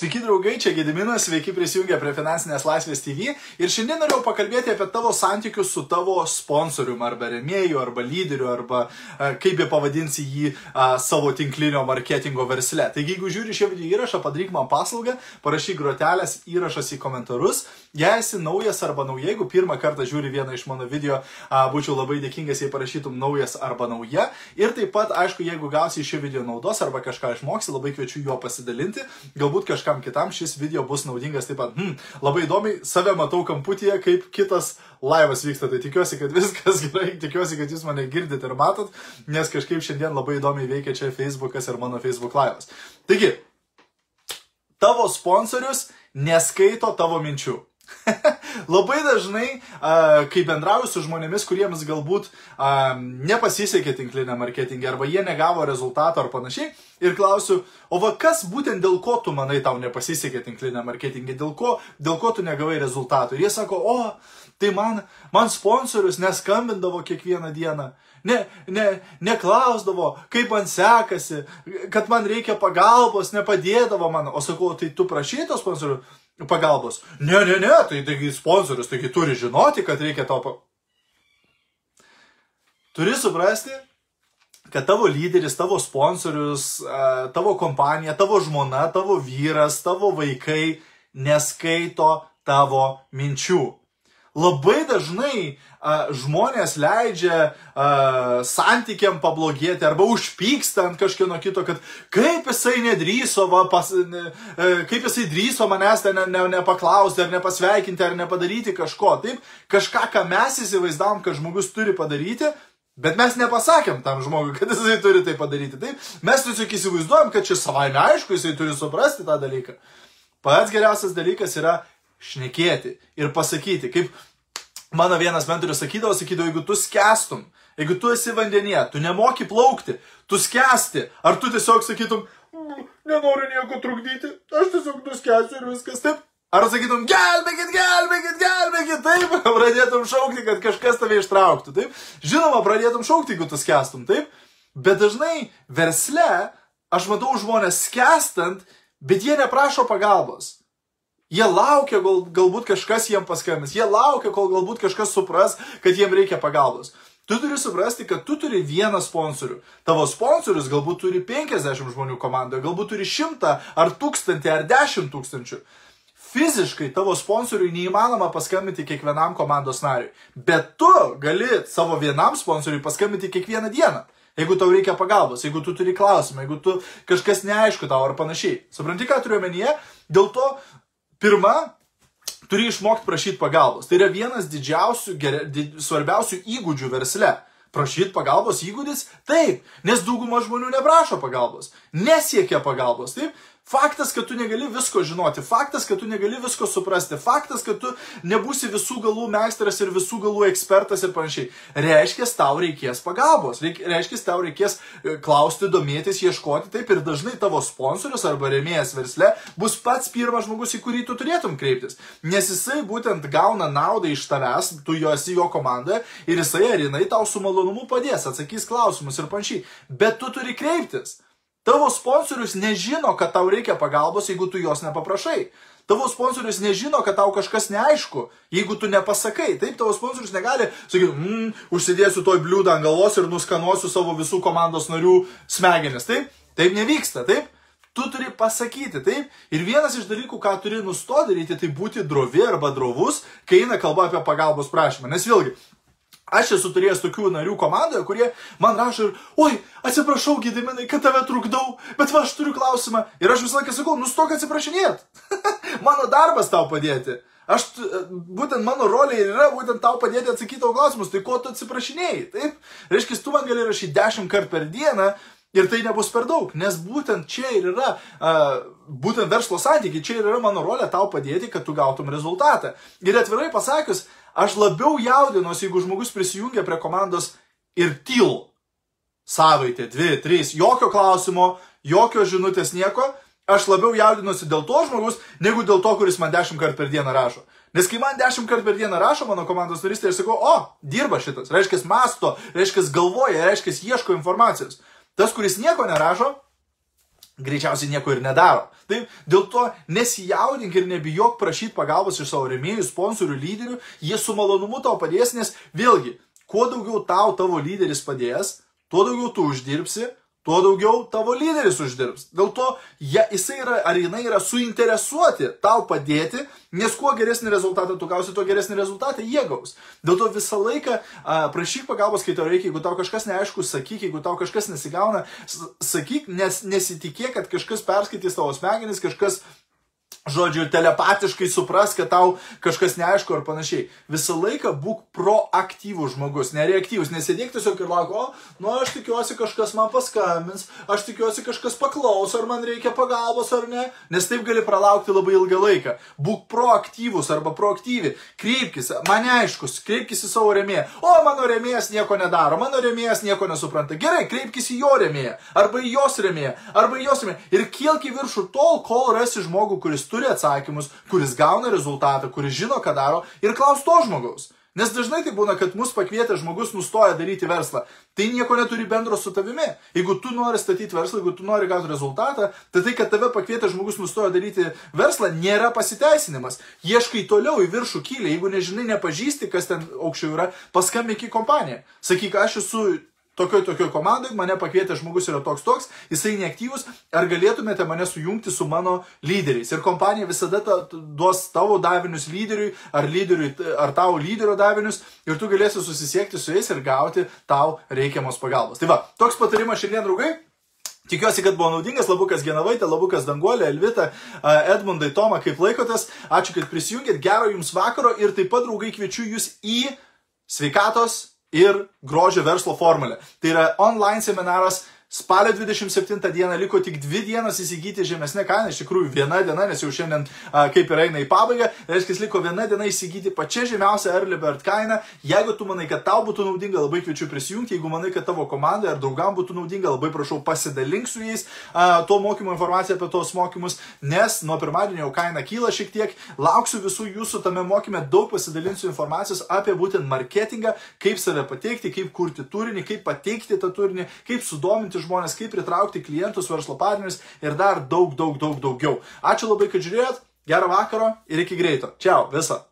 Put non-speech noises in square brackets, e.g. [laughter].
Sveiki draugai, čia Gediminas, sveiki prisijungę prie Finansinės laisvės TV ir šiandien norėjau pakalbėti apie tavo santykius su tavo sponsoriumi arba remėjų, arba lyderiu, arba a, kaip be pavadinsi jį a, savo tinklinio marketingo versle. Taigi, jeigu žiūri šį video įrašą, padaryk man paslaugą, parašyk grotelės įrašas į komentarus. Jei esi naujas arba nauja, jeigu pirmą kartą žiūri vieną iš mano video, a, būčiau labai dėkingas, jei parašytum naujas arba nauja. Ir taip pat, aišku, jeigu gausi iš šio video naudos arba kažką išmoksi, labai kviečiu juo pasidalinti. Galbūt kažką kažkam kitam šis video bus naudingas taip pat. Hmm, labai įdomiai, save matau kamputyje, kaip kitas laivas vyksta, tai tikiuosi, kad viskas [laughs] gerai, tikiuosi, kad jūs mane girdite ir matot, nes kažkaip šiandien labai įdomiai veikia čia Facebookas ir mano Facebook laivas. Taigi, tavo sponsorius neskaito tavo minčių. [laughs] Labai dažnai, kai bendrauju su žmonėmis, kuriems galbūt nepasisekė tinklinė marketingė arba jie negavo rezultato ar panašiai, ir klausiu, o va kas būtent dėl ko tu manai tau nepasisekė tinklinė marketingė, dėl ko, dėl ko tu negavai rezultatų. Ir jie sako, o, tai man, man sponsorius neskambindavo kiekvieną dieną. Ne, ne, neklausdavo, kaip man sekasi, kad man reikia pagalbos, nepadėdavo man. O sakau, tai tu prašy to sponsorių? Pagalbos. Ne, ne, ne, tai taigi sponsorius, taigi turi žinoti, kad reikia to. Pa... Turi suprasti, kad tavo lyderis, tavo sponsorius, tavo kompanija, tavo žmona, tavo vyras, tavo vaikai neskaito tavo minčių. Labai dažnai a, žmonės leidžia a, santykiam pablogėti arba užpyksta ant kažkieno kito, kad kaip jisai nedryso, va, pas, ne, a, e, kaip jisai drįso manęs ten ne, ne, nepaklausti ar nepasveikinti ar nepadaryti kažko. Taip, kažką, ką mes įsivaizdavom, kad žmogus turi padaryti, Bet mes nepasakėm tam žmogui, kad jisai turi tai padaryti. Taip, mes tiesiog įsivaizduojam, kad čia savaime aišku, jisai turi suprasti tą dalyką. Pats geriausias dalykas yra šnekėti ir pasakyti, kaip mano vienas mentorius sakydavo, sakydavo, jeigu tu skęstum, jeigu tu esi vandenyje, tu nemoki plaukti, tu skęsti, ar tu tiesiog sakytum, nenoriu nieko trukdyti, aš tiesiog nuskęsiu ir viskas taip. Ar sakytum, gelbėkit, gelbėkit, gelbėkit, taip, [laughs] pradėtum šaukti, kad kažkas tave ištrauktų, taip. Žinoma, pradėtum šaukti, jeigu tu skęstum, taip. Bet dažnai versle aš matau žmonės skęstant, bet jie neprašo pagalbos. Jie laukia, kol galbūt kažkas jiem paskambins. Jie laukia, kol galbūt kažkas supras, kad jiem reikia pagalbos. Tu turi suprasti, kad tu turi vieną sponsorių. Tavo sponsorius galbūt turi 50 žmonių komandoje, galbūt turi 100 ar 1000 ar 10 tūkstančių. Fiziškai tavo sponsoriui neįmanoma paskambinti kiekvienam komandos nariui. Bet tu gali savo vienam sponsoriui paskambinti kiekvieną dieną. Jeigu tau reikia pagalbos, jeigu tu turi klausimą, jeigu tu kažkas neaišku tau ar panašiai. Supranti, ką turiu omenyje? Dėl to Pirma, turi išmokti prašyti pagalbos. Tai yra vienas didžiausių, geria, did, svarbiausių įgūdžių versle. Prašyti pagalbos įgūdis? Taip, nes dauguma žmonių neprašo pagalbos, nesiekia pagalbos, taip, Faktas, kad tu negali visko žinoti, faktas, kad tu negali visko suprasti, faktas, kad tu nebūsi visų galų meistras ir visų galų ekspertas ir panašiai. Reiškia, tau reikės pagalbos, reiškia, tau reikės e, klausti, domėtis, ieškoti taip ir dažnai tavo sponsorius arba remėjas versle bus pats pirmas žmogus, į kurį tu turėtum kreiptis. Nes jisai būtent gauna naudą iš tavęs, tu jo esi jo komandoje ir jisai ar jinai tau su malonumu padės, atsakys klausimus ir panašiai. Bet tu turi kreiptis. Tavo sponsorius nežino, kad tau reikia pagalbos, jeigu tu jos nepaprašai. Tavo sponsorius nežino, kad tau kažkas neaišku, jeigu tu nepasakai. Taip, tavo sponsorius negali sakyti, mm, užsidėsiu toj bliūdą ant galvos ir nuskanuosiu savo visų komandos narių smegenis. Taip, taip nevyksta, taip. Tu turi pasakyti, taip. Ir vienas iš dalykų, ką turi nustoti daryti, tai būti drovi arba drovus, kai eina kalba apie pagalbos prašymą. Nes vėlgi, Aš esu turėjęs tokių narių komandoje, kurie man rašo ir, oi, atsiprašau, Gediminai, kad tave trukdau, bet va, aš turiu klausimą. Ir aš visą laiką sakau, nustok atsiprašinėt. [laughs] mano darbas tau padėti. Aš, būtent mano rolė ir yra būtent tau padėti atsakyti tavo klausimus. Tai ko tu atsiprašinėjai? Taip? Reiškia, tu man gali rašyti dešimt kartų per dieną ir tai nebus per daug. Nes būtent čia ir yra, uh, būtent verslo santykiai, čia ir yra mano rolė tau padėti, kad tu gautum rezultatą. Ir atvirai pasakius, Aš labiau jaudinuosi, jeigu žmogus prisijungia prie komandos ir tyl. Savaitė, dvi, trys, jokio klausimo, jokio žinutės, nieko. Aš labiau jaudinuosi dėl to žmogus, negu dėl to, kuris man dešimt kartų per dieną rašo. Nes kai man dešimt kartų per dieną rašo mano komandos narys, tai aš sakau, o, dirba šitas, reiškia, masto, reiškia, galvoja, reiškia, ieško informacijos. Tas, kuris nieko nerašo, greičiausiai nieko ir nedaro. Taip, dėl to nesijaudink ir nebijok prašyti pagalbos iš savo remėjų, sponsorių, lyderių, jie su malonumu tau padės, nes vėlgi, kuo daugiau tau tavo lyderis padės, tuo daugiau tu uždirbsi, tuo daugiau tavo lyderis uždirbs. Dėl to ja, jisai yra, ar jinai yra suinteresuoti tau padėti, nes kuo geresnį rezultatą tu gausi, tuo geresnį rezultatą jie gaus. Dėl to visą laiką a, prašyk pagalbos, kai tau reikia, jeigu tau kažkas neaišku, sakyk, jeigu tau kažkas nesigauna, sakyk, nes nesitikėk, kad kažkas perskaitys tavo smegenis, kažkas žodžiu, telepatiškai supras, kad tau kažkas neaišku ar panašiai. Visą laiką būk proaktyvus žmogus, nereaktyvus, nesėdėk tiesiog ir lauk, o, nu aš tikiuosi kažkas man paskambins, aš tikiuosi kažkas paklaus, ar man reikia pagalbos ar ne, nes taip gali pralaukti labai ilgą laiką. Būk proaktyvus arba proaktyvi, kreipkis, man neaiškus, kreipkis į savo remėją, o mano remėjas nieko nedaro, mano remėjas nieko nesupranta. Gerai, kreipkis į jo remėją, arba į jos remėją, arba į jos remėją ir kilk į viršų tol, kol rasi žmogų, kuris turi atsakymus, kuris gauna rezultatą, kuris žino, ką daro ir klaus to žmogaus. Nes dažnai tai būna, kad mus pakvietę žmogus nustoja daryti verslą. Tai nieko neturi bendro su tavimi. Jeigu tu nori statyti verslą, jeigu tu nori gauti rezultatą, tai tai, kad tave pakvietę žmogus nustoja daryti verslą, nėra pasiteisinimas. Ieškai toliau į viršų kylę. Jeigu nežinai, nepažįsti, kas ten aukščiau yra, paskambink į kompaniją. Sakyk, aš esu tokioj tokioj komandai, mane pakvietė žmogus yra toks toks, jisai neaktyvus, ar galėtumėte mane sujungti su mano lyderiais. Ir kompanija visada ta, duos tavo davinius lyderiui, ar, lyderiui, ar tavo lyderio davinius, ir tu galėsi susisiekti su jais ir gauti tau reikiamos pagalbos. Tai va, toks patarimas šiandien, draugai. Tikiuosi, kad buvo naudingas, labukas Genavaitė, labukas Danguolė, Elvita, Edmundai, Toma, kaip laikotės. Ačiū, kad prisijungėt, gero jums vakaro ir taip pat, draugai, kviečiu jūs į sveikatos ir grožio verslo formulę. Tai yra online seminaras Spalio 27 dieną liko tik dvi dienos įsigyti žemesnę kainą, iš tikrųjų viena diena, nes jau šiandien a, kaip ir eina į pabaigą, reiškia, liko viena diena įsigyti pačią žemiausią Early Bird kainą. Jeigu tu manai, kad tau būtų naudinga, labai kviečiu prisijungti, jeigu manai, kad tavo komandai ar draugam būtų naudinga, labai prašau pasidalink su jais a, to mokymo informaciją apie tos mokymus, nes nuo pirmadienio jau kaina kyla šiek tiek, lauksiu visų jūsų tame mokyme, daug pasidalinsiu informacijos apie būtent marketingą, kaip save pateikti, kaip kurti turinį, kaip pateikti tą turinį, kaip sudominti žmonės, kaip pritraukti klientus, verslo partnerius ir dar daug, daug, daug daugiau. Ačiū labai, kad žiūrėjot, gero vakaro ir iki greito. Čiau, visą.